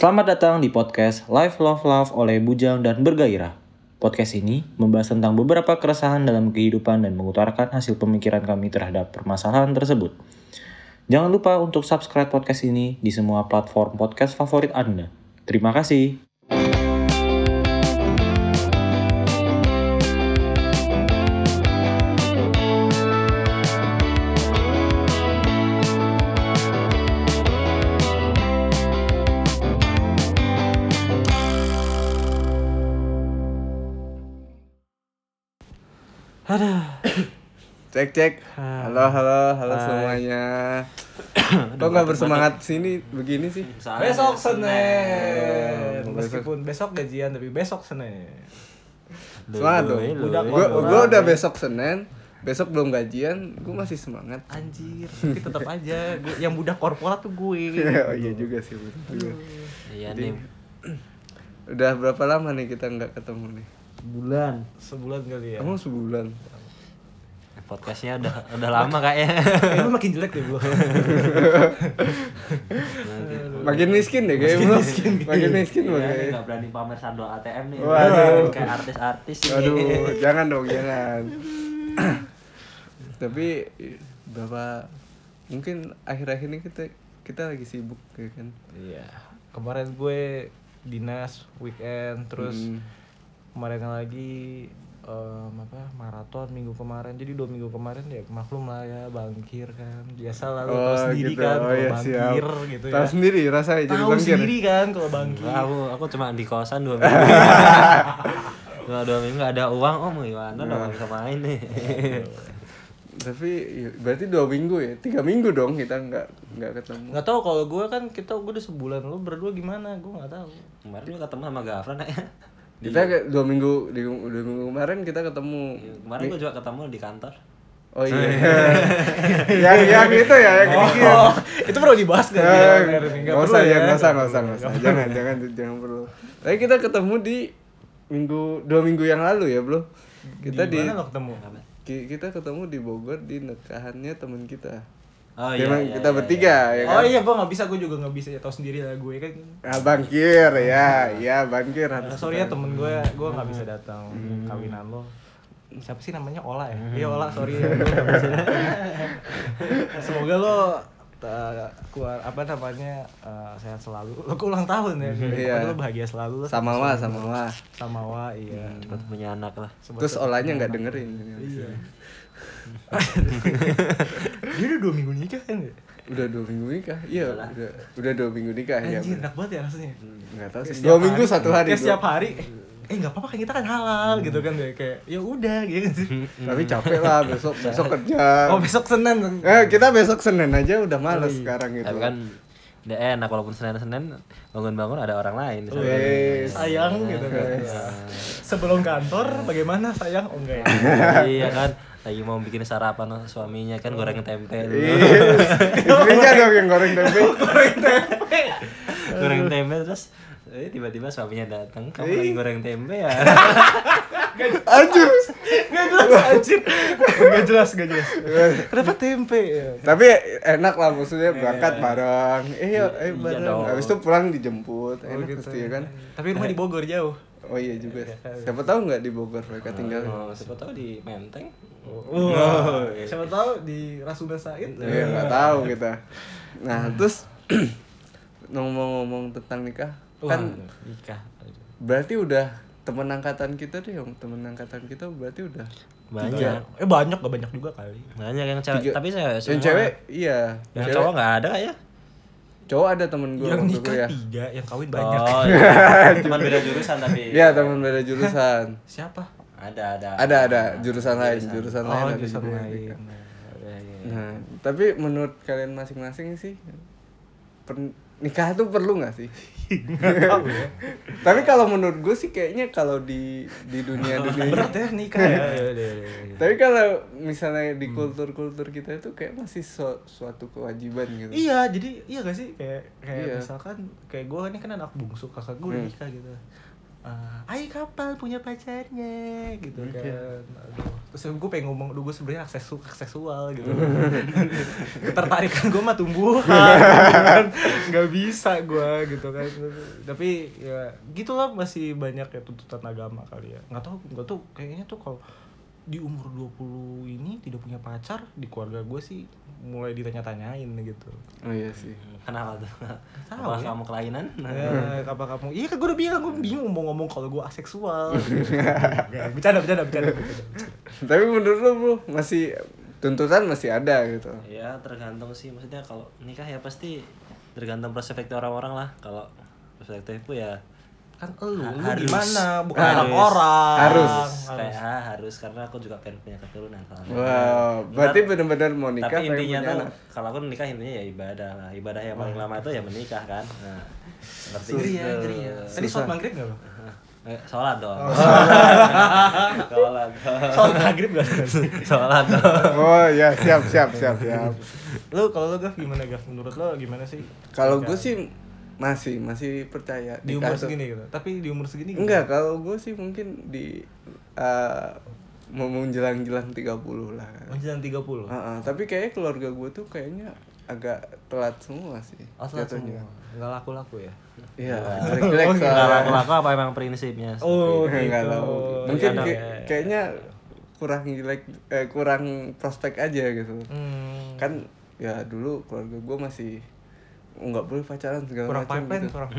Selamat datang di podcast Life Love Love oleh Bujang dan Bergairah. Podcast ini membahas tentang beberapa keresahan dalam kehidupan dan mengutarakan hasil pemikiran kami terhadap permasalahan tersebut. Jangan lupa untuk subscribe podcast ini di semua platform podcast favorit Anda. Terima kasih. Cek cek. Halo halo halo semuanya. Kok nggak bersemangat sini begini sih? Besok Senin. Oh, Meskipun besok gajian tapi besok Senin. Semangat dong. Gue gue udah besok Senin. Besok belum gajian, gue masih semangat. Anjir, tapi tetap aja gua, yang budak korporat tuh gue. oh iya juga sih. bener juga. Iya nih. Udah berapa lama nih kita nggak ketemu nih? Bulan. Sebulan kali ya. Emang sebulan. Podcastnya udah udah lama kayaknya. Lu makin jelek deh gua. Makin miskin deh kayaknya bro. Makin miskin Iya, banget. nih, nggak berani pamer saldo ATM nih. Waduh. Kayak artis-artis. Aduh, jangan dong, jangan. Tapi berapa mungkin akhir-akhir ini kita kita lagi sibuk ya kan. Iya. Kemarin gue dinas weekend terus Hmm. kemarin lagi em, apa maraton minggu kemarin jadi dua minggu kemarin ya maklum lah ya bangkir kan biasa lah lu tahu sendiri gitu. kan Oh, kalau iya, bangkir siap. gitu Tahu ya sendiri rasanya jadi tahu bangkir. sendiri kan kalau bangkir aku aku cuma di kosan dua minggu. Dua minggu nggak ada uang om gimana dong nggak bisa main nih. Tapi ya, berarti dua minggu ya, tiga minggu dong kita nggak nggak ketemu. nggak tahu kalau gue kan kita gue udah sebulan lu berdua gimana gue nggak tahu Kemarin juga ketemu sama Gafran ya. Kita kayak dua minggu di dua minggu kemarin kita ketemu. Kemarin gua juga ketemu di kantor. Oh iya. yang yang itu ya yang ini. oh itu perlu dibahas kan Eh, Nggak usah ya, nggak usah, nggak usah, nggak usah. Jangan, jangan, jangan perlu. Tapi kita ketemu di minggu dua minggu yang lalu ya, bro. Kita di, mana lo ketemu ki- kita ketemu di Bogor di nikahannya teman kita. Oh iya. emang iya, kita iya, bertiga ya kan. oh iya gue nggak bisa gue juga nggak bisa ya tahu sendiri lah gue kan. Ah, bangkir ya, ya bangkir Nah, sorry ya temen gue gue nggak bisa datang. Kawinan lo. Siapa sih namanya? Ola ya? Iya Ola sorry ya semoga lo uh, keluar apa namanya uh, sehat selalu. Lo ke ulang tahun ya. Iya. Pokoknya lo bahagia selalu lo Sama wa, sama wa. sama wa iya. Cepet punya anak lah. Terus olahnya nggak dengerin. iya dia udah dua minggu nikah kan ya? Udah dua minggu nikah, iya udah udah dua minggu nikah ya. anjir enak banget ya rasanya Nggak tahu sih. Dua minggu satu hari. kayak setiap hari eh nggak apa-apa kan kita kan halal gitu kan ya kayak ya udah gitu kan sih Tapi capek lah besok besok kerja. oh besok senin Eh, kita besok Senin aja udah males sekarang gitu. Tapi kan udah enak walaupun Senin-Senin bangun-bangun ada orang lain. sayang gitu kan sebelum kantor bagaimana sayang oh enggak ya iya kan lagi mau bikin sarapan suaminya kan goreng tempe dulu. Iya. Istrinya dong yang goreng tempe. goreng tempe terus eh, tiba-tiba suaminya datang kamu lagi goreng tempe ya Anjir. nggak jelas anjir nggak jelas nggak jelas kenapa tempe ya Tapi enak lah maksudnya berangkat bareng. Eh, yuk, eh bareng. Habis itu pulang dijemput. Enak gitu pasti ya kan. tapi rumah di Bogor jauh Oh iya juga. Siapa tahu nggak di Bogor mereka tinggal. oh, siapa tahu di Menteng. Oh, siapa tahu di Rasuna Said. Iya, nggak tahu kita. Nah, terus ngomong-ngomong tentang nikah, kan nikah. berarti udah temen angkatan kita deh, yang temen angkatan kita berarti udah banyak. eh banyak gak banyak juga kali. Banyak yang cewek Tiga- tapi saya yang semua. cewek iya. Yang cewek- cowok nggak ada ya cowok ada temen gue yang nikah kuliah. tiga yang kawin banyak. Oh iya. Cuma beda jurusan tapi. Iya temen beda jurusan. Siapa? Ada ada. Ada ada. Jurusan lain jurusan. lain oh ada jurusan juga. lain. Nikah. Iya, iya. nah tapi menurut kalian masing-masing sih per- nikah tuh perlu nggak sih tapi kalau menurut gue sih kayaknya kalau di di dunia dunia berat ya nikah ya ya, ya, ya, ya. tapi kalau misalnya di kultur-kultur kita itu kayak masih su- suatu kewajiban gitu Iya, jadi iya gak sih kayak kayak Iya. misalkan kayak gue ini kan anak bungsu kakak gue Hmm. nikah gitu. "Ah, Ai kapan punya pacarnya gitu kan. Aduh. terus gue pengen ngomong aduh gue sebenarnya aksesu seksual gitu. Ketertarikan gue mah tumbuhan gitu kan. Nggak bisa gue gitu kan. Tapi ya gitulah masih banyak ya tuntutan agama kali ya. Nggak tahu nggak tahu kayaknya tuh kalau di umur 20 ini tidak punya pacar di keluarga gue sih mulai ditanya-tanyain gitu oh iya sih Kenapa tuh? Tahu Apa ya. kamu kelainan? Ya, apa kamu? Iya kan gue udah bilang gue bingung mau ngomong kalau gue aseksual. Bercanda, bercanda. bercanda. tapi menurut lo bro masih tuntutan masih ada gitu Ya tergantung sih maksudnya kalau nikah ya pasti tergantung perspektif orang-orang lah. Kalau perspektifku ya Kan lu, lu Harus. gimana? Bukan Harus. orang-orang. Harus. kayak ah, harus karena aku juga pengen punya keturunan wow berarti benar-benar mau nikah Tapi intinya tuh anak. kalau aku nikah intinya ya ibadah lah. Ibadah yang paling lama itu ya menikah kan. Nah, seperti ya, itu. ngeri ya. Tadi sholat maghrib gak lo? Eh, Sholat dong. Sholat dong. Sholat maghrib gak? Sholat dong. oh ya siap siap siap siap lu kalau lu Gaf gimana Gaf? Menurut lo gimana sih? kalau gue sih masih masih percaya di umur tuh- segini gitu. Tapi di umur segini gimana? enggak kalau gue sih mungkin di eh, mau menjelang-jelang 30 lah Menjelang 30. Heeh, tapi kayaknya keluarga gue tuh kayaknya agak telat semua sih Oh, telat jatuhnya. semua. Nggak laku-laku ya? Iya, jelek-jelek Oh, Enggak soalnya. laku-laku apa emang prinsipnya? Oh, Nggak gitu. tahu. Mungkin Iya, kayak- iya. kayaknya kurang jelek eh, kurang prospek aja gitu. Hmm. Kan ya dulu keluarga gue masih "Oh, nggak boleh pacaran segala kurang macam pipeline, gitu. kurang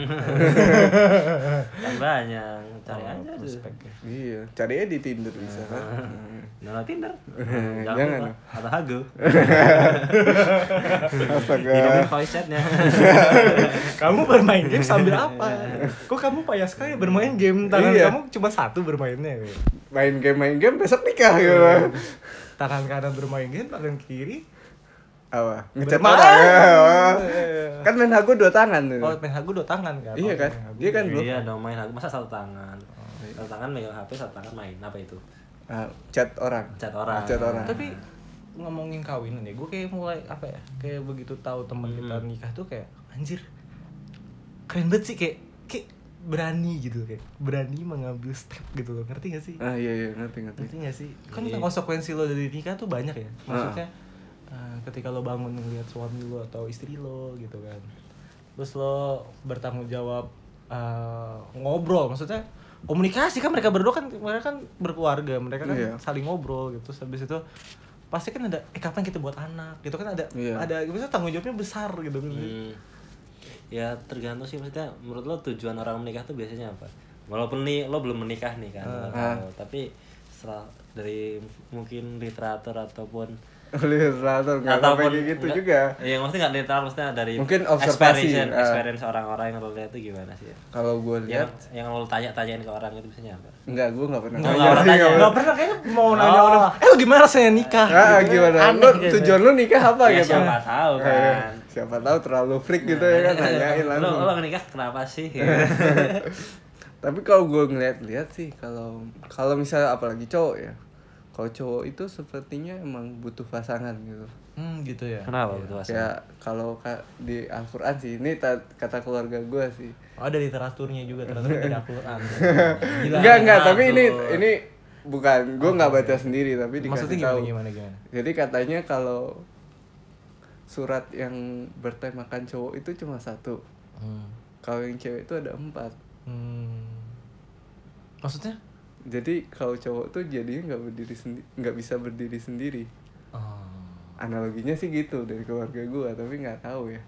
Kan banyak, cari Oh, aja ya. Iya, cari aja di Tinder bisa kan. Download Tinder. Jangan. Jangan lupa. Atau Hago. Astaga. Voice chatnya. kamu bermain game sambil apa? Kok kamu payah sekali bermain game tangan Iya. kamu cuma satu bermainnya. Main game main game besok nikah gitu. Tangan kanan bermain game, tangan kiri. Apa? Ngecat orang. kan main hago dua tangan tuh. Oh, main hagu dua tangan kan? Iya Oh, kan? hagu. Dia kan bro. Iya dong main Hago. Masa satu tangan? Satu tangan megang HP, satu tangan main. Apa itu? Ah, chat orang. Chat orang. Chat orang. Tapi ngomongin kawinan ya, gue kayak mulai apa ya? Kayak begitu tahu temen kita nikah tuh kayak anjir. Keren banget sih kayak kayak berani gitu kayak berani mengambil step gitu loh. Ngerti gak sih? Ah iya iya ngerti ngerti. Ngerti gak sih? Kan Iya. konsekuensi lo dari nikah tuh banyak ya. Maksudnya eh, ketika lo bangun ngeliat suami lo atau istri lo gitu kan. Terus lo bertanggung jawab eh, ngobrol maksudnya komunikasi kan mereka berdua kan mereka kan berkeluarga, mereka kan Iya. saling ngobrol gitu. Terus habis itu pasti kan ada eh kapan kita buat anak gitu kan ada Iya. ada maksudnya tanggung jawabnya besar gitu Hmm. Ya tergantung sih maksudnya menurut lo tujuan orang menikah tuh biasanya apa? Walaupun nih lo belum menikah nih kan, lo Ah. tahu. tapi setelah dari mungkin literatur ataupun Literatur nggak sampai kayak gitu nggak- juga. Iya maksudnya nggak literal maksudnya dari Mungkin observasi, experience, ah. experience orang-orang yang lo lihat tuh gimana sih? Kalau gue Yang lihat yang lo tanya-tanyain ke orang itu biasanya apa? enggak gue nggak pernah. Nggak, nanya pernah tanya. nggak Gak pernah kayaknya mau nanya Oh. orang Eh lo gimana rasanya nikah? Ah, gimana? Aneh Lu gitu. tujuan lu nikah apa Ya, gitu? siapa tahu Eh, kan. siapa tahu terlalu freak gitu ya kan nanyain lo langsung. lo nikah kenapa sih? Tapi kalau gue ngeliat-lihat sih kalau kalau misalnya apalagi cowok ya. Kalau cowok itu sepertinya emang butuh pasangan gitu. Hmm gitu ya. kenapa betul Kayak kalau ka- di Al-Qur'an sih ini ta- kata keluarga gue sih. Oh, ada literaturnya juga, ternyata dari Al-Quran. Gila. Enggak enggak, tapi ini ini bukan gue nggak baca sendiri tapi dikasih Maksudnya tahu. gimana, gimana, gimana? Jadi katanya kalau surat yang bertemakan cowok itu cuma satu. Hmm. Kalau yang cewek itu ada empat. Hmm. Maksudnya? Jadi kalau cowok tuh jadinya nggak berdiri sendiri, nggak bisa berdiri sendiri. Oh. Analoginya sih gitu dari keluarga gua, tapi nggak tahu ya.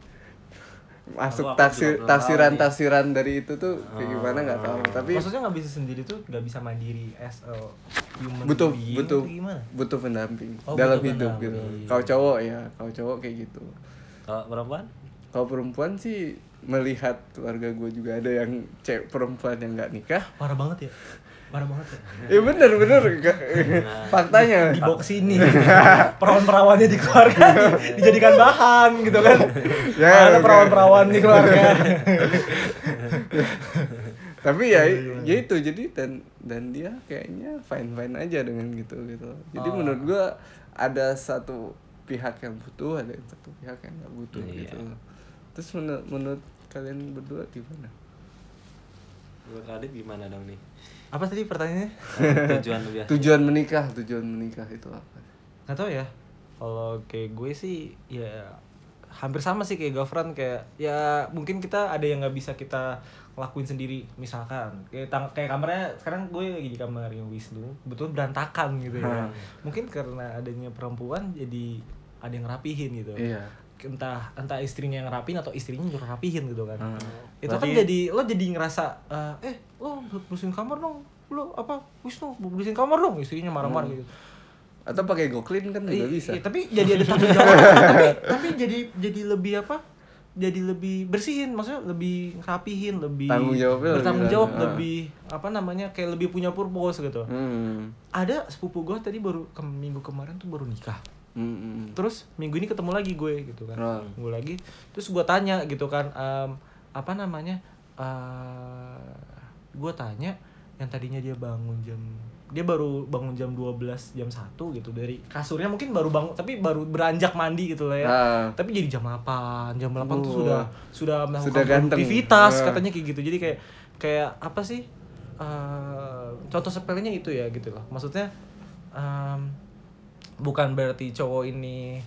Masuk Aku- aku tafsir juga belum tafsiran tafsiran dari itu tuh kayak gimana nggak tahu. Tapi Maksudnya nggak bisa sendiri tuh nggak bisa mandiri as a human butuh being butuh gimana? butuh pendamping Oh, dalam butuh hidup pendamping. gitu. Kalau cowok ya, kalau cowok kayak gitu. Kalau perempuan? Kalau perempuan sih melihat keluarga gue juga ada yang cewek perempuan yang nggak nikah. Parah banget ya. Parah banget ya. Ya bener bener Nggak- faktanya. Di box ini perawan-perawannya di keluarga di- dijadikan bahan gitu kan. Ya, Ada oke. perawan-perawan di keluarga. tapi ya Iya, ya itu jadi dan dan dia kayaknya fine fine aja dengan gitu gitu jadi Oh. menurut gua ada satu pihak yang butuh ada yang satu pihak yang nggak butuh Iya. gitu terus menurut menurut kalian berdua gimana Menurut Radit gimana dong nih? Apa tadi pertanyaannya? Tujuan lu ya? tujuan menikah tujuan menikah itu apa Gak tau ya. Kalau kayak gue sih ya hampir sama sih kayak girlfriend kayak ya mungkin kita ada yang nggak bisa kita lakuin sendiri misalkan kayak tang kayak kamarnya sekarang gue lagi di kamarnya Wisnu betul berantakan gitu ya mungkin karena adanya perempuan jadi ada yang rapihin gitu iya entah entah istrinya yang rapin atau istrinya nyuruh rapihin gitu kan. Hmm. itu kan Berarti- jadi lo jadi ngerasa eh, eh lo bersihin kamar dong. Lo apa Wisnu bersihin kamar dong. Istrinya marah-marah gitu. Atau pakai goklin kan juga bisa. i- tapi jadi ada tanggung jawab. Tapi, tapi jadi jadi lebih apa? Jadi lebih bersihin maksudnya lebih rapihin lebih Tanggung jawabnya lebih bertanggung kan, jawab ah. lebih apa namanya kayak lebih punya purpose gitu. Hmm. ada sepupu gue tadi baru ke minggu kemarin tuh baru nikah Hmm, hmm. terus minggu ini ketemu lagi gue gitu kan Oh. minggu lagi terus gue tanya gitu kan em, apa namanya eh gue tanya yang tadinya dia bangun jam dia baru bangun jam 12 jam 1 gitu dari kasurnya mungkin baru bangun tapi baru beranjak mandi gitu lah ya Ah. tapi jadi jam 8 jam 8 tuh Wah. sudah sudah melakukan Sudah ganteng. produktivitas Ah. katanya kayak gitu jadi kayak kayak apa sih eh, contoh sepelenya itu ya gitu loh maksudnya em, bukan berarti cowok ini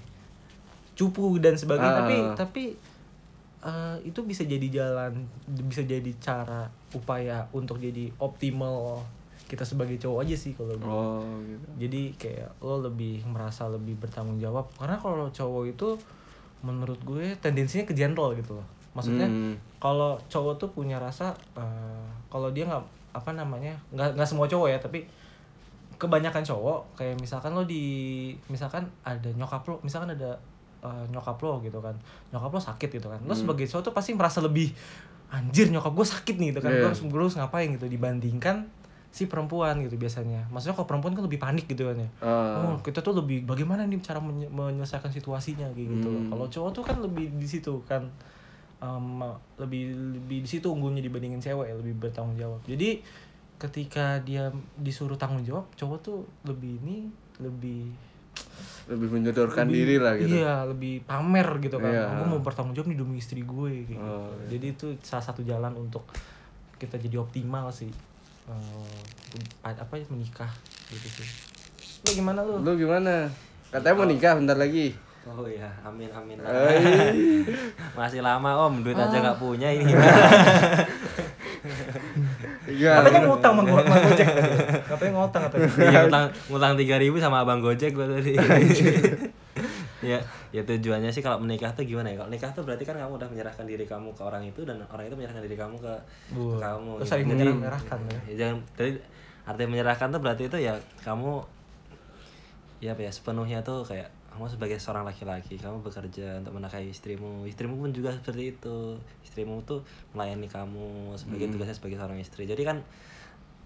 cupu dan sebagainya Ah. tapi tapi eh, itu bisa jadi jalan bisa jadi cara upaya untuk jadi optimal kita sebagai cowok aja sih kalau gue oh gitu jadi kayak lo lebih merasa lebih bertanggung jawab karena kalau cowok itu menurut gue tendensinya ke gentle gitu loh maksudnya Hmm. kalau cowok tuh punya rasa eh, kalau dia nggak apa namanya nggak nggak semua cowok ya tapi kebanyakan cowok kayak misalkan lo di misalkan ada nyokap lo misalkan ada eh, nyokap lo gitu kan. Nyokap lo sakit gitu kan. Lo sebagai cowok tuh pasti merasa lebih anjir nyokap gue sakit nih gitu kan. Gue harus gue harus ngapain gitu dibandingkan si perempuan gitu biasanya. Maksudnya kalau perempuan kan lebih panik gitu kan ya. Ah. oh kita tuh lebih bagaimana nih cara menye- menyelesaikan situasinya kayak gitu Hmm. kalau cowok tuh kan lebih di situ kan. Em, lebih lebih di situ unggulnya dibandingin cewek lebih bertanggung jawab. Jadi ketika dia disuruh tanggung jawab cowok tuh lebih ini lebih lebih menyodorkan lebih- diri lah gitu. iya lebih pamer gitu kan. Iya. aku mau bertanggung jawab nih demi istri gue kayak gitu. Oh, iya. jadi itu salah satu jalan untuk kita jadi optimal sih. Eh, apa ya menikah gitu sih. Lu gimana lu? Lu gimana? Katanya mau nikah bentar lagi. Oh iya, amin amin. Masih lama om, duit aja nggak punya ini. Iya. katanya ngutang sama gua sama Gojek katanya ngutang katanya Iya ngutang ngutang tiga ribu sama abang gojek gua tadi. ya, ya tujuannya sih kalau menikah tuh gimana ya? Kalau nikah tuh berarti kan kamu udah menyerahkan diri kamu ke orang itu dan orang itu menyerahkan diri kamu ke, ke kamu. lu gitu. saling menyerah-menyerahkan ya. ya jangan jadi artinya menyerahkan tuh berarti itu ya kamu ya apa ya sepenuhnya tuh kayak kamu sebagai seorang laki-laki kamu bekerja untuk menafkahi istrimu. Istrimu pun juga seperti itu. Istrimu tuh melayani kamu sebagai tugasnya sebagai seorang istri. Jadi kan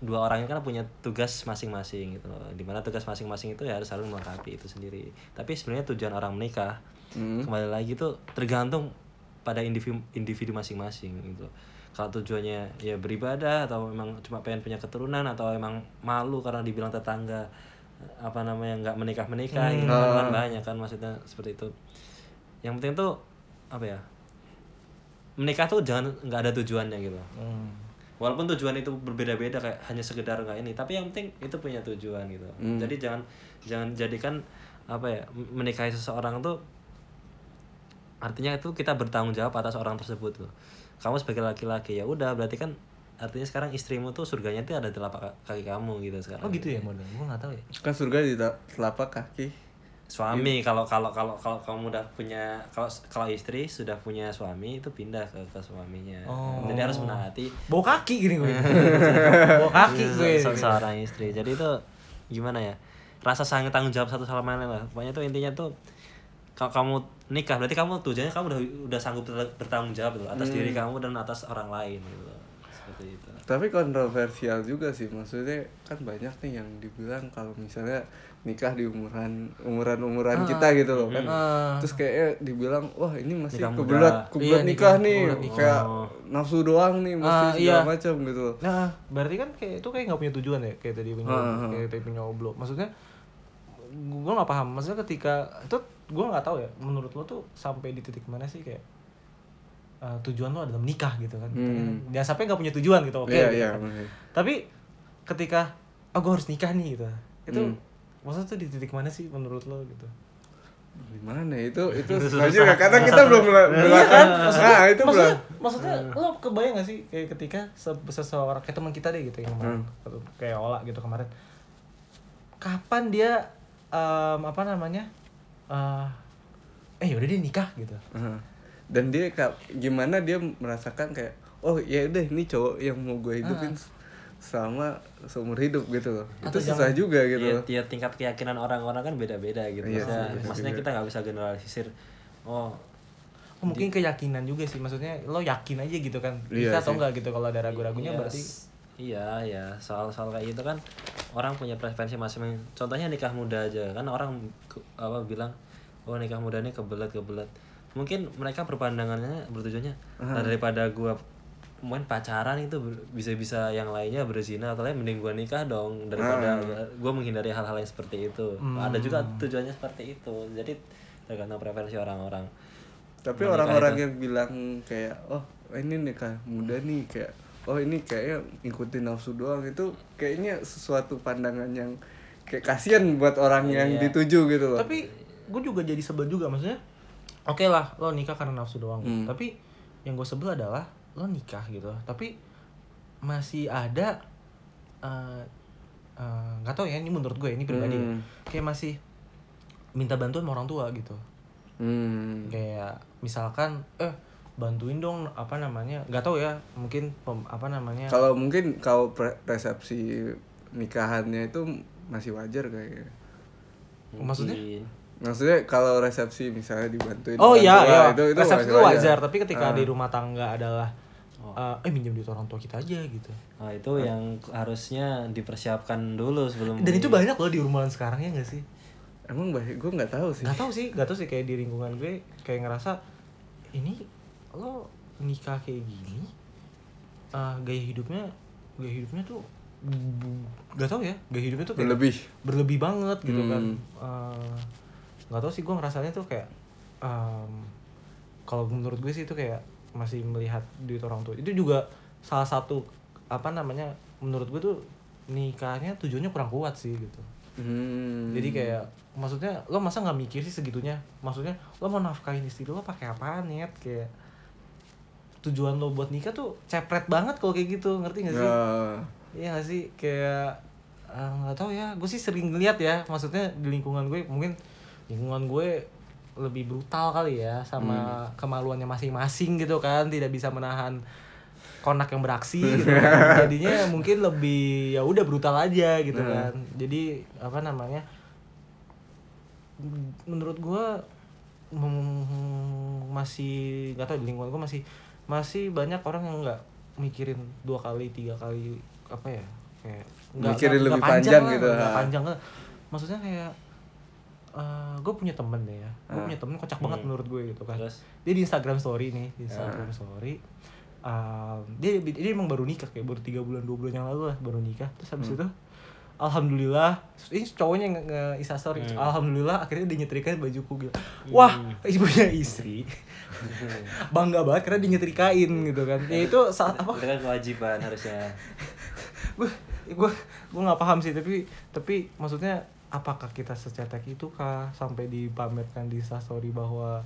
dua orang ini kan punya tugas masing-masing gitu loh. Di mana tugas masing-masing itu ya harus saling melengkapi itu sendiri. Tapi sebenarnya tujuan orang menikah Hmm. kembali lagi tuh tergantung pada individu individu masing-masing gitu. Kalau tujuannya ya beribadah atau memang cuma pengen punya keturunan atau emang malu karena dibilang tetangga apa namanya nggak menikah menikah gitu kan banyak kan maksudnya seperti itu. Yang penting tuh apa ya menikah tuh jangan nggak ada tujuannya gitu. Hmm. walaupun tujuan itu berbeda-beda kayak hanya sekedar nggak ini tapi yang penting itu punya tujuan gitu. Jadi jangan jangan jadikan apa ya menikahi seseorang tuh artinya itu kita bertanggung jawab atas orang tersebut tuh. Kamu sebagai laki-laki ya udah berarti kan artinya sekarang istrimu tuh surganya tuh ada di telapak ka- kaki kamu gitu sekarang. Oh gitu ya model gua nggak tahu ya. Kan surga di telapak kaki. Suami kalau kalau kalau kalau kamu udah punya kalau kalau istri sudah punya suami itu pindah ke ke suaminya. Oh. jadi harus menaati. Bawa kaki gini gue. Bawa kaki gue. Se- seorang istri. Jadi itu gimana ya? Rasa sayang tanggung jawab satu sama lain lah. Pokoknya tuh intinya tuh kalau kamu nikah berarti kamu tujuannya kamu udah udah sanggup ber- bertanggung jawab tuh atas diri kamu dan atas orang lain gitu seperti itu tapi kontroversial juga sih maksudnya kan banyak nih yang dibilang kalau misalnya nikah di umuran umuran umuran kita gitu loh kan Ah. terus kayaknya dibilang wah ini masih kebelat kebelat Iya, nikah, nikah- nih nikah. kayak nafsu doang nih mesti Ah, segala iya. macam gitu loh Nah, berarti kan kayak itu kayak nggak punya tujuan ya, kayak tadi punya, Ah, ah. kayak tadi punya oblok. Maksudnya, gue nggak paham. Maksudnya ketika itu gue nggak tahu ya. Menurut lo tuh sampai di titik mana sih kayak eh, tujuan lo adalah menikah gitu kan Hmm. jangan sampai nggak punya tujuan gitu oke Iya, gitu iya, kan. tapi ketika oh gue harus nikah nih gitu itu Hmm. maksudnya tuh di titik mana sih menurut lo gitu Gimana itu itu susah juga karena kita belum melakukan. Nah, itu belum. maksudnya maksudnya lo kebayang gak sih kayak ketika se- seseorang kayak teman kita deh gitu yang kemarin Hmm. kayak Ola gitu kemarin kapan dia em, apa namanya eh eh yaudah dia nikah gitu Heeh. Dan dia ka- gimana dia merasakan kayak oh ya udah ini cowok yang mau gue hidupin selama seumur hidup gitu loh. Atau itu susah juga gitu. Iya, loh. tiap tingkat keyakinan orang-orang kan beda-beda gitu. Iya maksudnya, beda maksudnya juga. kita nggak bisa generalisir. Oh, Oh, mungkin keyakinan juga sih maksudnya lo yakin aja gitu kan bisa Iya atau enggak gitu kalau ada ragu-ragunya iya, berarti Iya, ya soal-soal kayak gitu kan orang punya preferensi masing-masing. Contohnya nikah muda aja kan orang ke- apa bilang oh nikah muda ini kebelet kebelet. Mungkin mereka berpandangannya bertujuannya "Nah, daripada gua main pacaran itu bisa-bisa yang lainnya berzina atau lain mending gua nikah dong daripada gua menghindari hal-hal yang seperti itu. Ada juga tujuannya seperti itu. Jadi tergantung preferensi orang-orang. Tapi orang-orang yang bilang kayak oh ini nikah muda nih kayak oh ini kayaknya ngikutin nafsu doang itu kayaknya sesuatu pandangan yang kayak kasihan buat orang yang Iya. dituju gitu loh. tapi gue juga jadi sebel juga maksudnya oke lah lo nikah karena nafsu doang Hmm. tapi yang gue sebel adalah lo nikah gitu tapi masih ada eh, eh, nggak tahu ya ini menurut gue ini pribadi ya. Hmm. kayak masih minta bantuan sama orang tua gitu Hmm. kayak misalkan eh bantuin dong apa namanya nggak tahu ya mungkin pem- apa namanya Kalau mungkin kalau pre- resepsi nikahannya itu masih wajar kayaknya. Maksudnya? Maksudnya kalau resepsi misalnya dibantuin oh iya tua, iya itu itu resepsi itu wajar tapi ketika Ah. di rumah tangga adalah eh, eh minjem duit orang tua kita aja gitu Nah, itu yang harusnya dipersiapkan dulu sebelum dan itu banyak loh di rumahan sekarang ya gak sih Emang baik, gue nggak tahu sih. nggak tahu sih nggak tahu sih kayak di lingkungan gue kayak ngerasa ini lo nikah kayak gini eh, gaya hidupnya gaya hidupnya tuh nggak tahu ya gaya hidupnya tuh kayak Berlebih. berlebih banget gitu kan Hmm. Nggak tahu sih gue ngerasanya tuh kayak em, kalau menurut gue sih itu kayak masih melihat duit orang tua. Itu juga salah satu apa namanya menurut gue tuh nikahnya tujuannya kurang kuat sih gitu. Hmm. jadi kayak maksudnya lo masa nggak mikir sih segitunya? Maksudnya lo mau nafkahin istri lo pakai apaan net kayak tujuan lo buat nikah tuh cepret banget kalau kayak gitu ngerti gak sih? Ya. Iya gak sih? Kayak eh, nggak tahu ya. Gue sih sering ngeliat ya maksudnya di lingkungan gue mungkin lingkungan gue lebih brutal kali ya sama kemaluannya masing-masing gitu kan tidak bisa menahan konak yang beraksi gitu kan. jadinya mungkin lebih ya udah brutal aja gitu kan jadi apa namanya menurut gue mm, masih nggak tahu di lingkungan gue masih masih banyak orang yang nggak mikirin dua kali tiga kali apa ya kayak nggak- Mikirin nggak- lebih nggak panjang lah, gitu, ha. panjang lah. maksudnya kayak gue punya temen deh ya. Gue Ah. punya temen kocak banget menurut gue gitu kan. Terus? dia di Instagram Story nih di Instagram Story. Um, dia dia emang baru nikah kayak baru tiga bulan dua bulan yang lalu lah baru nikah. Terus habis itu Alhamdulillah ini cowoknya nge, nge Insta story Alhamdulillah akhirnya dia nyetrikain bajuku gitu. Wah ibunya istri. Bangga banget karena dia nyetrikain gitu kan. Ya itu saat apa? Itu kan kewajiban harusnya. gue gue gue nggak paham sih tapi tapi maksudnya apakah kita secetek itu kah sampai dipamerkan di story bahwa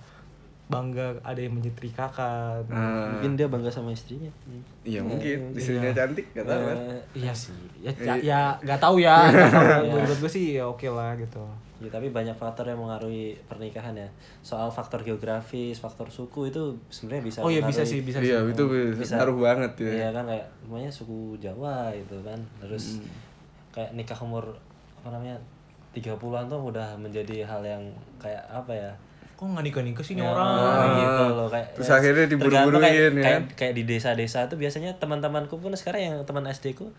bangga ada yang menyetrikakan Ah. Mungkin dia bangga sama istrinya. Iya mungkin istrinya cantik gak tahu kan. Eh, iya sih ya ya, ya tahu ya nggak tahu Iya. menurut gue sih ya oke lah gitu Ya, tapi banyak faktor yang mengaruhi pernikahan ya. Soal faktor geografis, faktor suku itu sebenarnya bisa oh iya bisa sih bisa Iya sih itu bisa ngaruh banget ya. Iya kan kayak namanya suku Jawa itu kan. Terus kayak nikah umur apa namanya 30-an tuh udah menjadi hal yang kayak apa ya? kok nggak nikah nikah sih ini Ya, orang gitu loh kayak Terus ya, akhirnya tergantung diburu-buruin, kayak, ya kayak, kan? kayak di desa-desa tuh biasanya teman-temanku pun sekarang yang teman SD ku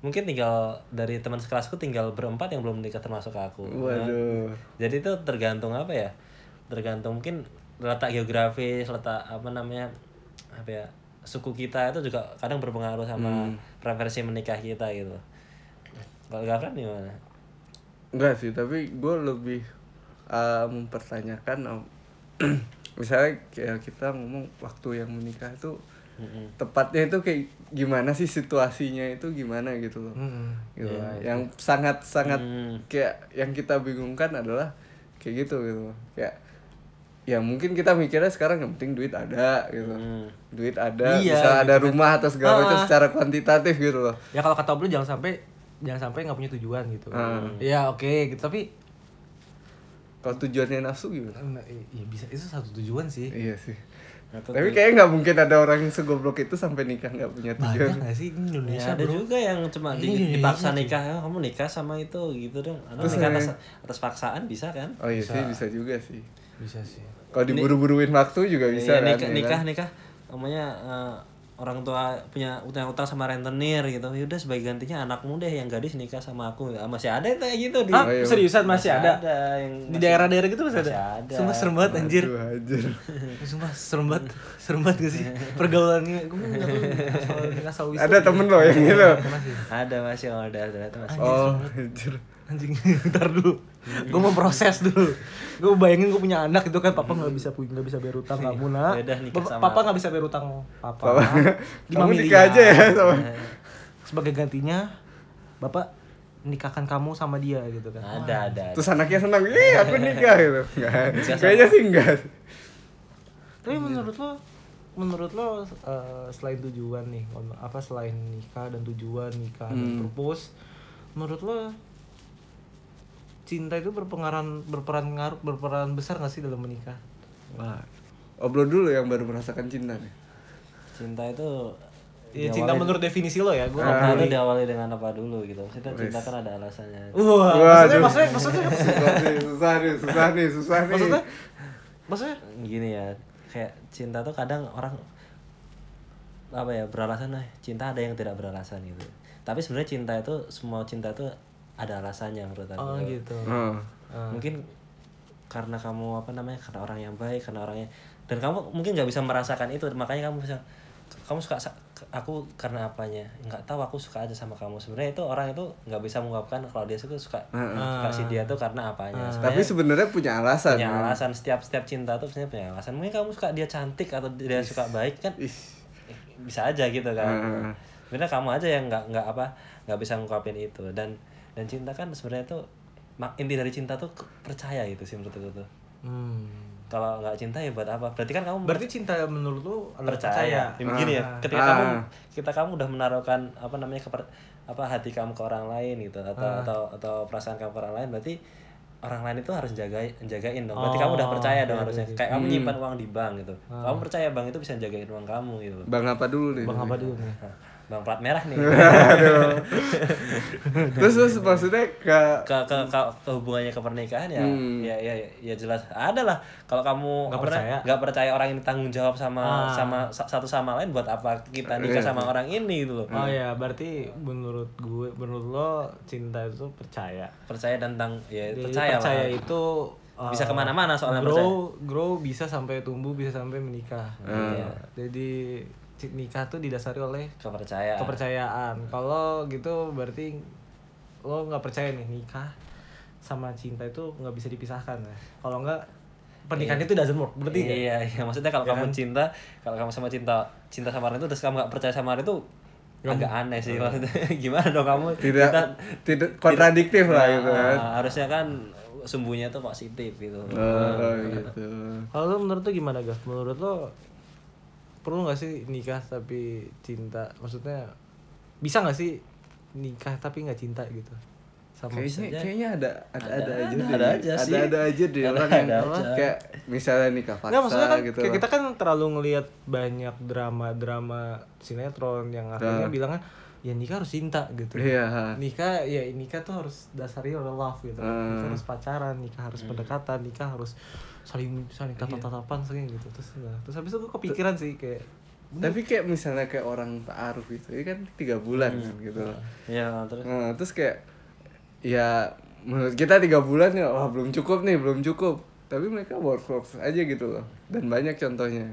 mungkin tinggal dari teman sekelasku tinggal berempat yang belum nikah termasuk aku Waduh. jadi itu tergantung apa ya tergantung mungkin letak geografis letak apa namanya apa ya suku kita itu juga kadang berpengaruh sama Hmm. preferensi menikah kita gitu kalau Gafran gimana Enggak sih, tapi gue lebih uh, mempertanyakan um, misalnya kayak kita ngomong waktu yang menikah itu tepatnya itu kayak gimana sih situasinya itu gimana gitu loh Mm-mm. gitu loh. iya. yang sangat sangat Hmm. kayak yang kita bingungkan adalah kayak gitu gitu loh. kayak ya mungkin kita mikirnya sekarang yang penting duit ada gitu Hmm. duit ada Iya, bisa ada gitu kan. rumah atau segala macam Ah. secara kuantitatif gitu loh ya kalau kata Oblo jangan sampai jangan sampai nggak punya tujuan gitu. Ah. ya oke gitu. Tapi kalau tujuannya nafsu gimana? Nah, i- iya bisa itu satu tujuan sih. Iya sih. Atau tapi kayaknya nggak mungkin ada orang yang segoblok itu sampai nikah nggak punya banyak tujuan. nggak sih ini Indonesia Ya, ada bro? juga yang cuma di- Ini dipaksa Indonesia, nikah, "Oh, kamu nikah sama itu gitu dong. Atau Terus, nikah eh, atas atas paksaan bisa kan? oh iya sih bisa juga sih. Bisa sih. Kalau diburu-buruin waktu juga bisa Iya, kan, nikah, ya nikah, kan? nikah, namanya eh, orang tua punya utang-utang sama rentenir gitu. Yaudah sebagai gantinya anakmu deh yang gadis nikah sama aku. Ya, masih ada kayak gitu di ah iya. seriusan masih, ada, yang di masih- daerah-daerah gitu masih, masih ada. ada. Sumpah serem banget anjir anjir. Sumpah serem banget Serem banget gak sih Pergaulannya Gue gak tau asal, asal wisata ada temen lo yang gitu Masih Ada masih ada ada itu masih. oh anjir Anjing Ntar dulu Gue mau proses dulu. Gue bayangin gue punya anak itu kan Papa gak bisa punya gak bisa bayar utang kamu nak Yaudah, nikah Papa- sama- Papa gak bisa bayar utang Papa. Papa, kamu nikah aja ya sama Sebagai gantinya Bapak nikahkan kamu sama dia gitu kan. Ada ada. ada. terus anaknya senang ih aku nikah gitu. Nggak, kayaknya sih enggak. Tapi menurut lo menurut lo eh, selain tujuan nih apa selain nikah dan tujuan nikah dan Hmm. purpose menurut lo cinta itu berpengaruh berperan ngaruh berperan besar gak sih dalam menikah? Wah. Obrol dulu yang baru merasakan cinta nih. Cinta itu diawali- cinta menurut definisi lo ya gue Apa dulu diawali dengan apa dulu gitu. Maksudnya cinta kan ada alasannya. Wah, maksudnya maksudnya maksudnya susah nih susah nih susah nih susah nih. Maksudnya? Maksudnya? Gini ya, kayak cinta tuh kadang orang apa ya beralasan lah. Cinta ada yang tidak beralasan gitu. Tapi sebenarnya cinta itu semua cinta itu ada alasannya menurut aku. Oh gitu. Oh. mungkin karena kamu apa namanya karena orang yang baik karena orangnya dan kamu mungkin nggak bisa merasakan itu makanya kamu bisa kamu suka aku karena apanya? Nggak tahu aku suka aja sama kamu. Sebenarnya itu orang itu nggak bisa mengungkapkan kalau dia suka suka kasih dia tuh karena apanya. Tapi sebenarnya punya alasan punya kan? alasan setiap setiap cinta tuh sebenarnya punya alasan. Mungkin kamu suka dia cantik atau dia suka baik kan Ih. bisa aja gitu kan. Heeh. sebenarnya kamu aja yang nggak nggak apa nggak bisa ngungkapin itu. Dan dan cinta kan sebenarnya tuh mak- inti dari cinta tuh percaya itu sih menurut aku tuh. Hmm. kalau nggak cinta ya buat apa? Berarti kan kamu berarti cinta menurut adalah percaya, percaya? Ya, begini ya Ah. ketika Ah. kamu kita kamu udah menaruhkan apa namanya keper, apa hati kamu ke orang lain gitu atau Ah. atau atau perasaan kamu ke orang lain berarti orang lain itu harus jagain jagain dong. Berarti Oh, kamu udah percaya dong iya, harusnya. iya, kayak kamu nyimpan uang di bank gitu. Kamu percaya bank itu bisa jagain uang kamu gitu. Bang apa dulu nih bang apa dulu nih bang plat merah nih terus terus maksudnya ke ke ke ke, ke hubungannya ke pernikahan ya, Hmm. ya ya ya jelas ada lah kalau kamu Nggak percaya. nggak percaya orang ini tanggung jawab sama Ah. sama sa- satu sama lain buat apa kita nikah sama orang ini gitu loh Oh ya, berarti menurut gue, menurut lo cinta itu percaya. percaya tentang ya Jadi percaya, percaya lah. itu uh, Bisa ke mana-mana soalnya grow, grow bisa sampai tumbuh, bisa sampai menikah. Hmm. Iya. Jadi nikah tuh didasari oleh kepercayaan kepercayaan. Kalau gitu berarti lo nggak percaya nih nikah sama cinta itu nggak bisa dipisahkan ya. Kalau nggak pernikahan itu doesn't work. Berarti nggak? iya iya maksudnya kalau Ya kamu kan? cinta kalau kamu sama cinta cinta sama orang itu terus kamu nggak percaya sama orang itu agak aneh sih maksudnya gimana dong kamu tidak kita- tidak kontradiktif lah Nah, gitu kan harusnya kan sumbunya tuh positif gitu oh, gitu Kalau lo menurut lo gimana Gav? Menurut lo perlu nggak sih nikah tapi cinta? Maksudnya bisa nggak sih nikah tapi nggak cinta gitu? Sama kayaknya kayaknya ada ada ada, Ada, aja ada, ada aja sih. ada ada aja deh Ada, orang yang ada aja. kayak misalnya nikah paksa Nggak, maksudnya kan gitu kayak lah. kita kan terlalu ngelihat banyak drama-drama sinetron yang akhirnya Nah. bilangnya ya nikah harus cinta gitu. iya Nikah ya nikah tuh harus dasari oleh love gitu. Nikah Hmm. harus pacaran, nikah harus pendekatan, nikah harus saling saling tatap-tatapan saling gitu. Terus nah, terus habis itu gue kepikiran sih kayak tapi kayak misalnya kayak orang taaruf gitu ini kan tiga bulan kan gitu. Loh ya terus? Nah, terus kayak ya menurut kita tiga bulan ya wah belum cukup nih belum cukup. Tapi mereka work work aja gitu loh dan banyak contohnya.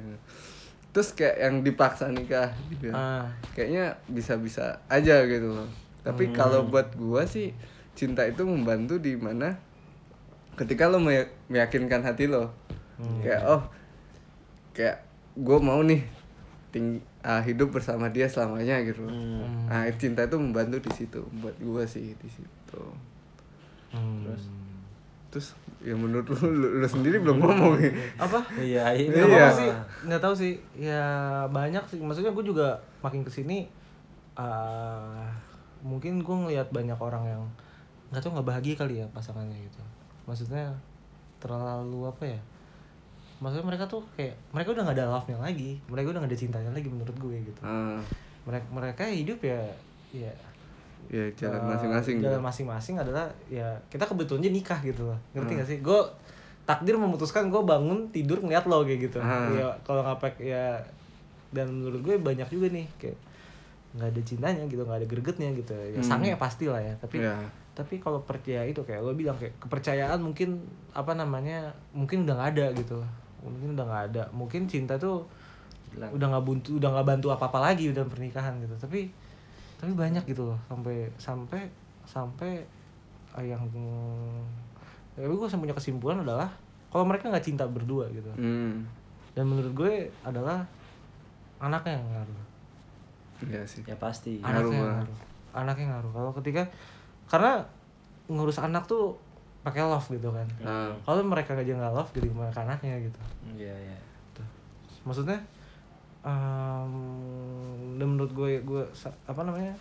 Terus kayak yang dipaksa nikah gitu ah. Kayaknya bisa-bisa aja gitu loh. Tapi kalau buat gua sih cinta itu membantu di mana ketika lo meya- meyakinkan hati lo kayak oh kayak gue mau nih ting ah, hidup bersama dia selamanya gitu loh. Hmm. Nah, cinta itu membantu di situ buat gue sih di situ. Terus terus ya menurut lu, lu, lu sendiri belum ngomong nih. apa iya ini Iya. Nggak apa-apa sih nggak tahu sih ya banyak sih maksudnya gue juga makin ke sini eh mungkin gue ngelihat banyak orang yang nggak tahu nggak bahagia kali ya pasangannya gitu maksudnya terlalu apa ya maksudnya mereka tuh kayak mereka udah nggak ada love nya lagi mereka udah nggak ada cintanya lagi menurut gue gitu Ah, mereka mereka hidup ya ya ya jalan eh, masing-masing. jalan gitu. masing-masing adalah ya kita kebetulannya nikah gitu loh ngerti Hmm. gak sih gue takdir memutuskan gue bangun tidur ngeliat lo kayak gitu Ah. ya kalau ngapek ya dan menurut gue banyak juga nih kayak nggak ada cintanya gitu nggak ada gregetnya gitu ya Hmm. sange pasti lah ya tapi Ya. Tapi kalau percaya itu kayak lo bilang kayak kepercayaan mungkin apa namanya mungkin udah nggak ada gitu mungkin udah nggak ada mungkin cinta tuh Hilang. udah nggak bantu udah nggak bantu apa apa lagi dalam pernikahan gitu tapi tapi banyak gitu loh sampai sampai sampai eh, yang tapi gue punya kesimpulan adalah kalau mereka nggak cinta berdua gitu Hmm. dan menurut gue adalah anaknya yang ngaruh Iya sih. ya pasti Ngaruh anaknya yang banget. ngaruh anaknya yang ngaruh kalau ketika karena ngurus anak tuh pakai love gitu kan. Ah. kalau mereka aja nggak love jadi mereka anaknya gitu. Iya iya. Maksudnya em, dan menurut gue gue apa namanya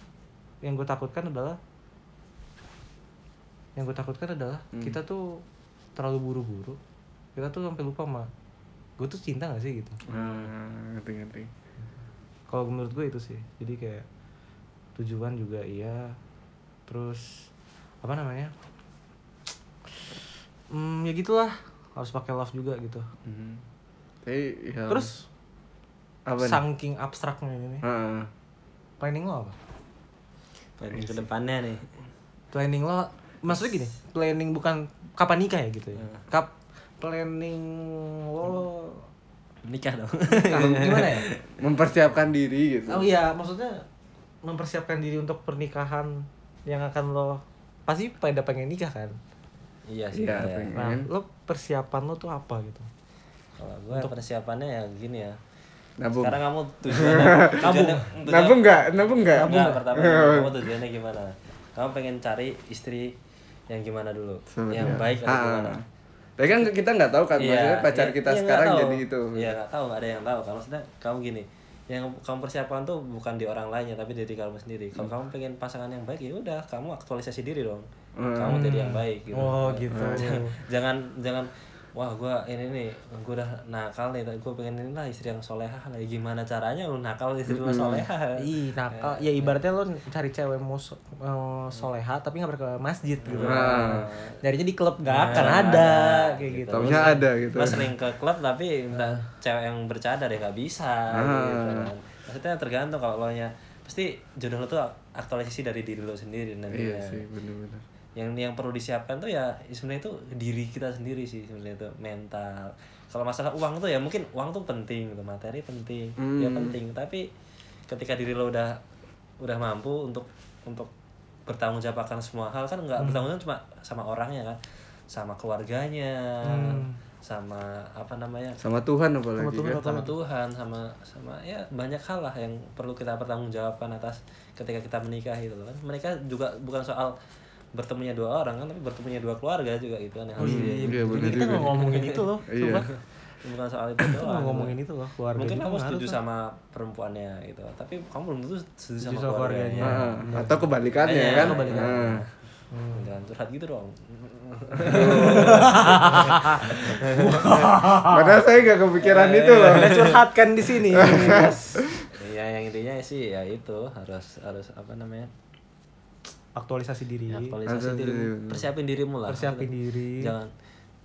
yang gue takutkan adalah yang gue takutkan adalah Hmm. kita tuh terlalu buru-buru kita tuh sampai lupa sama gue tuh cinta gak sih gitu? Ah, ngerti ngerti. kalau menurut gue itu sih. Jadi kayak tujuan juga iya terus apa namanya? Hmm, ya gitulah. Harus pakai love juga gitu. Hmm. Tapi ya. terus apa nih? saking abstraknya ini. Ah, planning lo apa? Planning ke depannya nih. Planning lo maksudnya gini planning bukan kapan nikah ya gitu ya? Hmm. kap planning lo nikah dong. Gimana ya? Mempersiapkan diri gitu. oh iya maksudnya mempersiapkan diri untuk pernikahan yang akan lo pasti pada pengen nikah kan iya sih Iya, iya. pengen. nah lo persiapan lo tuh apa gitu kalau gue persiapannya ya gini ya Nabung. sekarang kamu tujuannya tujuannya tujuan- Nabung nggak? Nabung nggak? Enggak, pertama kamu tujuannya gimana kamu pengen cari istri yang gimana dulu Seperti yang baik atau Ah. gimana Tapi kan kita nggak tahu kan, maksudnya pacar iya, kita iya, sekarang nggak jadi itu. Iya nggak tahu, nggak ada yang tahu. Kalau maksudnya kamu gini, yang kamu persiapkan tuh bukan di orang lainnya tapi diri kamu sendiri. Kalau kamu pengen pasangan yang baik ya udah, kamu aktualisasi diri dong. Kamu jadi yang baik gitu. Oh, gitu. jangan jangan wah gua ini nih gua udah nakal nih gue pengen ini lah istri yang solehah lah gimana caranya lu nakal istri lu solehah Ih, nakal. Ya ibaratnya lo cari cewek mau so- mau soleha tapi nggak pernah ke masjid gitu. Nah. Nyarinya di klub nggak akan Nah, ada kayak gitu. Taunya ada gitu. Lo sering ke klub tapi minta cewek yang bercadar ya nggak bisa gitu kan. Maksudnya tergantung kalau lo nya pasti jodoh lo tuh aktualisasi dari diri lo sendiri nanti Iya sih, bener-bener. Yang yang perlu disiapkan tuh ya sebenarnya itu diri kita sendiri sih sebenarnya itu mental. Kalau masalah uang tuh ya mungkin uang tuh penting gitu materi penting ya Hmm. penting. Tapi ketika diri lo udah udah mampu untuk untuk bertanggung jawab akan semua hal kan nggak bertanggung jawab cuma sama orangnya kan sama keluarganya sama apa namanya? Sama Tuhan apalagi kan. sama Tuhan sama sama ya banyak hal lah yang perlu kita pertanggungjawabkan atas ketika kita menikah gitu loh kan. Mereka juga bukan soal bertemunya dua orang kan tapi bertemunya dua keluarga juga gitu kan yang harus di- Iya, bener kita nggak ngomongin itu loh. Iya. bukan soal itu doang nggak ngomongin itu loh. Keluarga mungkin kamu setuju tuh. sama perempuannya gitu tapi kamu belum tentu setuju sama Setuju sama keluarganya keluarganya. Ah, atau kebalikannya Iya, kan. kebalikannya. Ah. jangan curhat gitu dong Padahal saya nggak kepikiran itu loh. Kita curhatkan di sini. Ya yang intinya sih ya itu harus harus apa namanya Aktualisasi diri. aktualisasi Aktualisasi diri diri. persiapin dirimu lah Persiapin diri. jangan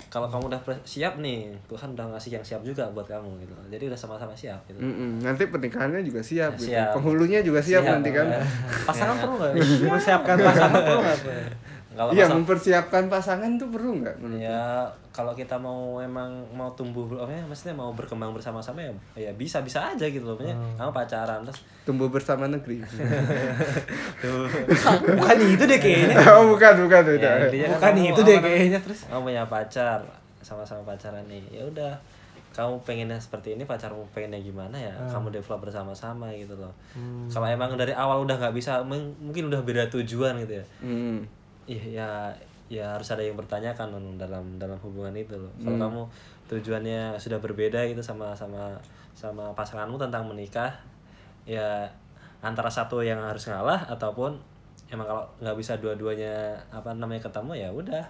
kalau kamu udah siap nih Tuhan udah ngasih yang siap juga buat kamu gitu jadi udah sama-sama siap gitu Mm-mm. Nanti pernikahannya juga siap, gitu. Siap. Penghulunya juga siap, Siap, nanti kan. ya. Pasangan perlu nggak? Mempersiapkan pasangan perlu nggak? kalau Iya, pasang- mempersiapkan pasangan tuh perlu nggak? ya kalau kita mau emang mau tumbuh ya maksudnya mau berkembang bersama-sama ya ya bisa bisa aja gitu loh maksudnya kamu pacaran terus Tumbuh bersama negeri. tuh Bukan itu deh kayaknya. oh, bukan, bukan beda. Ya, kan Bukan kamu itu deh kayaknya terus. kamu punya pacar sama-sama pacaran nih ya udah kamu pengennya seperti ini pacarmu pengennya gimana ya Ah. kamu develop bersama-sama gitu loh Hmm. kalau emang dari awal udah nggak bisa mungkin udah beda tujuan gitu ya Hmm. Iya ya ya harus ada yang bertanyakan Nun, dalam dalam hubungan itu loh. Kalau Hmm. kamu tujuannya sudah berbeda gitu sama sama sama pasanganmu tentang menikah, ya antara satu yang harus ngalah ataupun emang kalau nggak bisa dua-duanya apa namanya ketemu ya udah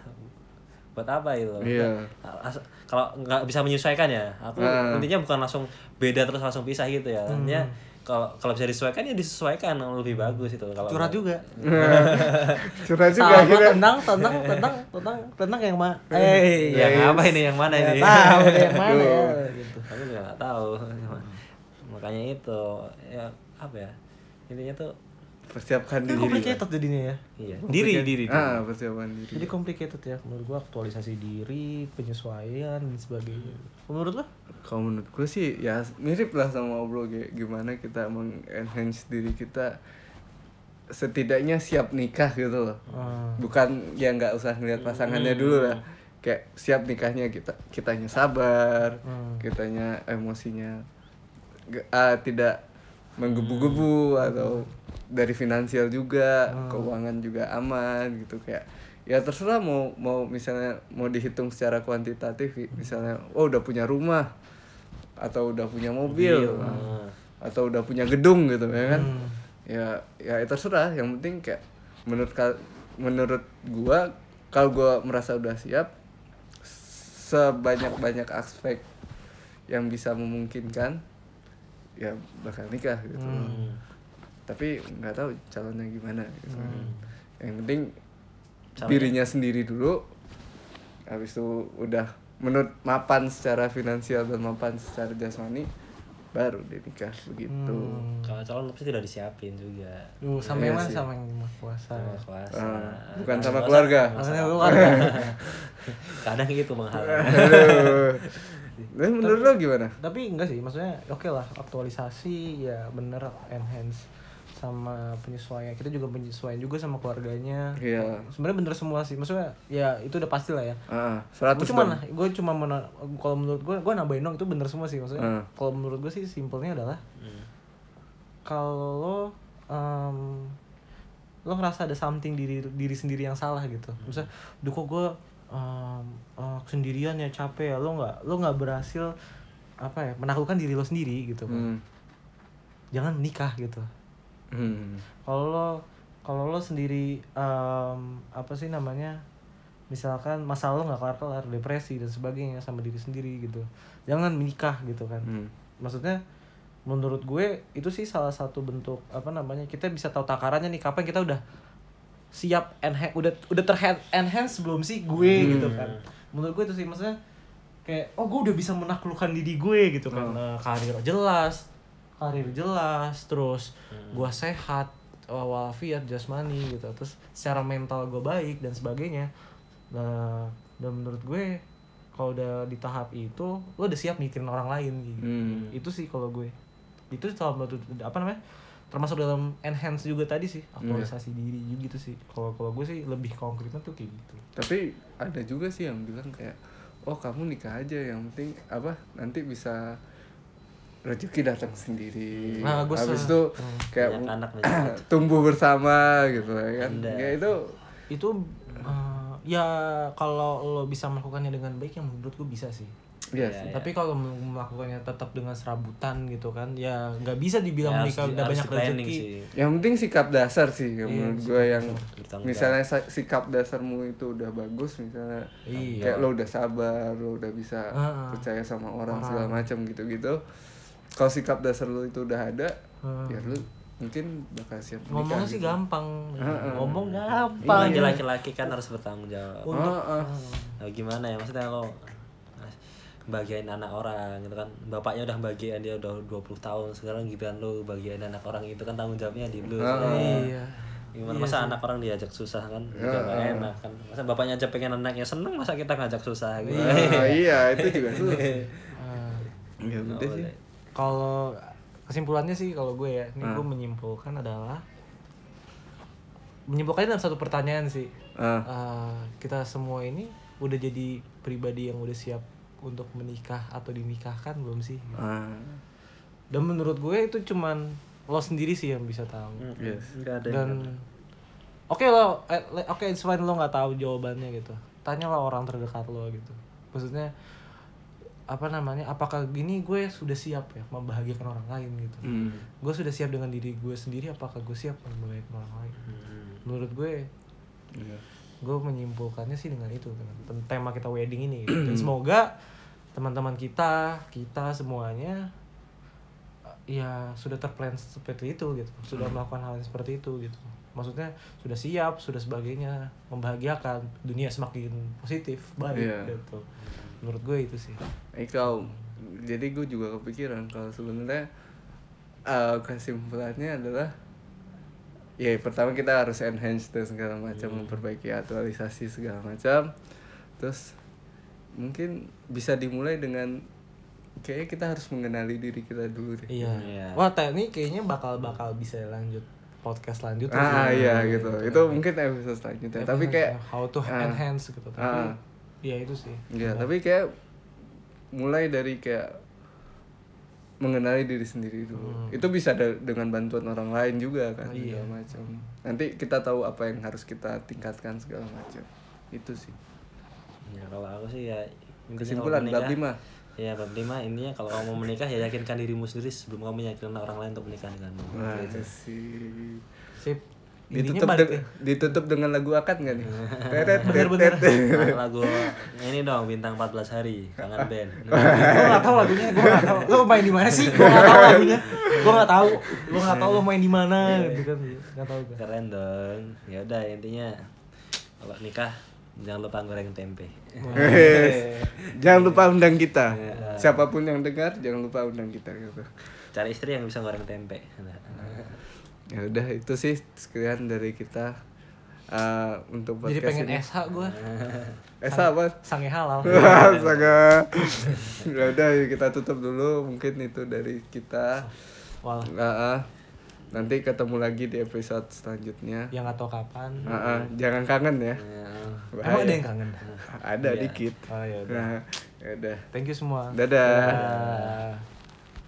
buat apa itu. Iya. As- kalau nggak bisa menyesuaikan ya aku Ah. intinya bukan langsung beda terus langsung pisah gitu ya Intinya kalau kalau bisa disesuaikan ya disesuaikan lebih bagus itu. Kalau curhat juga. Curhat juga sama akhirnya. tentang tentang tentang tentang tentang yang mana eh yang apa ini yang mana ini? Tahu yang mana. Ya gitu. Aku juga nggak tahu. Makanya itu ya apa ya? Intinya tuh Persiapkan diri. complicated jadinya ya iya diri diri Ah, persiapan diri. jadi complicated ya menurut gua aktualisasi diri penyesuaian dan sebagainya menurut lo Kalau menurut gue sih ya mirip lah sama obrol kayak gimana kita mengenhance diri kita setidaknya siap nikah gitu loh. Ah. Bukan ya nggak usah ngeliat pasangannya dulu lah. Kayak siap nikahnya kita kitanya sabar, Hmm. kitanya emosinya ah, tidak menggebu-gebu atau dari finansial juga, keuangan juga aman gitu kayak ya terserah mau mau misalnya mau dihitung secara kuantitatif misalnya oh udah punya rumah atau udah punya mobil Ah. atau udah punya gedung gitu ya kan Hmm. ya ya itu terserah yang penting kayak menurut menurut gua kalau gua merasa udah siap sebanyak banyak aspek yang bisa memungkinkan ya bakal nikah gitu Hmm. Tapi nggak tahu calonnya gimana gitu. Yang penting Calonnya- dirinya sendiri dulu habis itu udah menurut mapan secara finansial dan mapan secara jasmani baru dia nikah begitu. Hmm. kalau calon pasti udah disiapin juga. Lu sama Iya yang mana? sih. sama yang kuasa Ah, bukan sama keluarga. maksudnya keluarga. Kadang gitu menghalang. Nah, menurut lo gimana? tapi enggak sih maksudnya oke lah aktualisasi ya bener enhance sama penyesuaian kita juga penyesuaian juga sama keluarganya Iya. sebenarnya bener semua sih maksudnya ya itu udah pasti lah ya Ah, gue 100 cuma gue cuma mena- kalau menurut gue gue nambahin dong itu bener semua sih maksudnya Hmm. kalau menurut gue sih simpelnya adalah Hmm. kalau lo em, lo ngerasa ada something diri diri sendiri yang salah gitu misalnya duh kok gue em, eh, sendirian ya capek ya lo nggak lo nggak berhasil apa ya menaklukkan diri lo sendiri gitu kan Hmm. jangan nikah gitu Hmm. kalau lo kalau lo sendiri em, apa sih namanya? Misalkan masalah lo nggak kelar kelar depresi dan sebagainya sama diri sendiri gitu. Jangan menikah gitu kan. Hmm. maksudnya menurut gue itu sih salah satu bentuk apa namanya kita bisa tahu takarannya nih kapan kita udah siap enhance udah udah terhand enhance belum sih gue gitu kan. Menurut gue itu sih maksudnya kayak oh gue udah bisa menaklukkan diri gue gitu kan. Nah, karir jelas karir jelas terus gue sehat walafiat jasmani gitu. Terus secara mental gue baik dan sebagainya. Nah dan menurut gue kalau udah di tahap itu lo udah siap mikirin orang lain gitu. Hmm. itu sih kalau gue. Itu menurut apa namanya termasuk dalam enhance juga tadi sih aktualisasi diri juga gitu sih. Kalau kalau gue sih lebih konkretnya tuh kayak gitu. Tapi ada juga sih yang bilang kayak oh kamu nikah aja yang penting apa nanti bisa rezeki datang sendiri. Nah, gue Habis itu Hmm. kayak Banyak anak nih. tumbuh bersama gitu ya kan. Kayak itu itu eh, ya kalau lo bisa melakukannya dengan baik yang menurut gue bisa sih Iya Iya, sih. iya. tapi kalau mel- melakukannya tetap dengan serabutan gitu kan ya nggak bisa dibilang Ya, di- udah banyak rezeki sih. Yang penting sikap dasar sih yang Iya, menurut gue yang Bertanggung misalnya sa- sikap dasarmu itu udah bagus misalnya Iya. kayak lo udah sabar, lo udah bisa Ah. percaya sama orang, Orang. segala macam gitu-gitu. Kalau sikap dasar lo itu udah ada, Ah. ya lo mungkin bakal siap nikah ngomongnya sih gitu. gampang Heeh. ngomong Apalagi gampang laki-laki kan harus bertanggung jawab. untuk Heeh. Nah, gimana ya maksudnya lo bagian anak orang gitu kan bapaknya udah bagian dia udah 20 tahun sekarang giliran lo bagian anak orang itu kan tanggung jawabnya di lo iya gimana masa anak orang diajak susah kan juga gak enak kan masa bapaknya aja pengen anaknya seneng masa kita ngajak susah gitu Ah, iya itu juga susah. Ah. Ya udah sih. Kalau kesimpulannya sih kalau gue ya ini Ah. gue menyimpulkan adalah menyimpulkannya dalam satu pertanyaan sih. Ah. Eh, kita semua ini udah jadi pribadi yang udah siap untuk menikah atau dinikahkan belum sih? Ah dan menurut gue itu cuman lo sendiri sih yang bisa tahu. Yes. Enggak ada dan oke lo eh, oke it's fine lo nggak tahu jawabannya gitu. Tanyalah orang terdekat lo gitu. Maksudnya apa namanya apakah gini gue sudah siap ya membahagiakan orang lain gitu Hmm. gue sudah siap dengan diri gue sendiri apakah gue siap membahagiakan orang lain menurut gue Iya. gue menyimpulkannya sih dengan itu dengan tem- tema kita wedding ini gitu. dan semoga teman-teman kita kita semuanya ya sudah terplan seperti itu gitu sudah melakukan hal yang seperti itu gitu maksudnya sudah siap sudah sebagainya membahagiakan dunia semakin positif baik Iya. gitu menurut gue itu sih. Eh kau, jadi gue juga kepikiran kalau sebenarnya eh, kesimpulannya adalah ya pertama kita harus enhance dan segala macam memperbaiki aktualisasi segala macam. Terus mungkin bisa dimulai dengan kayaknya kita harus mengenali diri kita dulu deh. Iya. Iya. wah teh ini kayaknya bakal bakal bisa lanjut podcast lanjut ah iya gitu. itu mungkin episode selanjutnya. Tapi kayak how to ah, enhance gitu. Tapi ah. Ya itu sih. Ya tapi kayak mulai dari kayak mengenali diri sendiri dulu. Itu bisa da- dengan bantuan orang lain juga kan segala macam. Nanti kita tahu apa yang harus kita tingkatkan segala macam. Itu sih. Ya kalau aku sih ya Kesimpulan, bab lima. Ya bab lima intinya kalau kamu mau menikah ya yakinkan dirimu sendiri sebelum kamu meyakinkan orang lain untuk menikah denganmu. Wah, Gitu. sih sip ditutup balik de- ya. ditutup dengan lagu akad nggak nih? Teret, Bener-bener. teret, teret. Nah, lagu ini dong bintang 14 hari kangen band. gue gak tau lagunya gue gak tau lo main di mana sih? Gue gak tau lagunya. Gue gak tau lo gak tau lo main di mana gitu kan. Gak tau gue Keren dong. Ya udah intinya kalau nikah jangan lupa goreng tempe. Jangan lupa undang kita. Siapa pun yang dengar jangan lupa undang kita gitu. Cari istri yang bisa goreng tempe. Ya udah itu sih sekian dari kita eh, untuk jadi podcast pengen ini. SH gue Eh apa? sange halal Astaga. ya udah kita tutup dulu mungkin itu dari kita. Wah, Nah, ah. nanti ketemu lagi di episode selanjutnya. yang gak tau kapan Ah, ah. jangan kangen ya. emang ada yang kangen Ada dikit. oh ya udah Nah, ya udah. thank you semua Dadah. Dadah.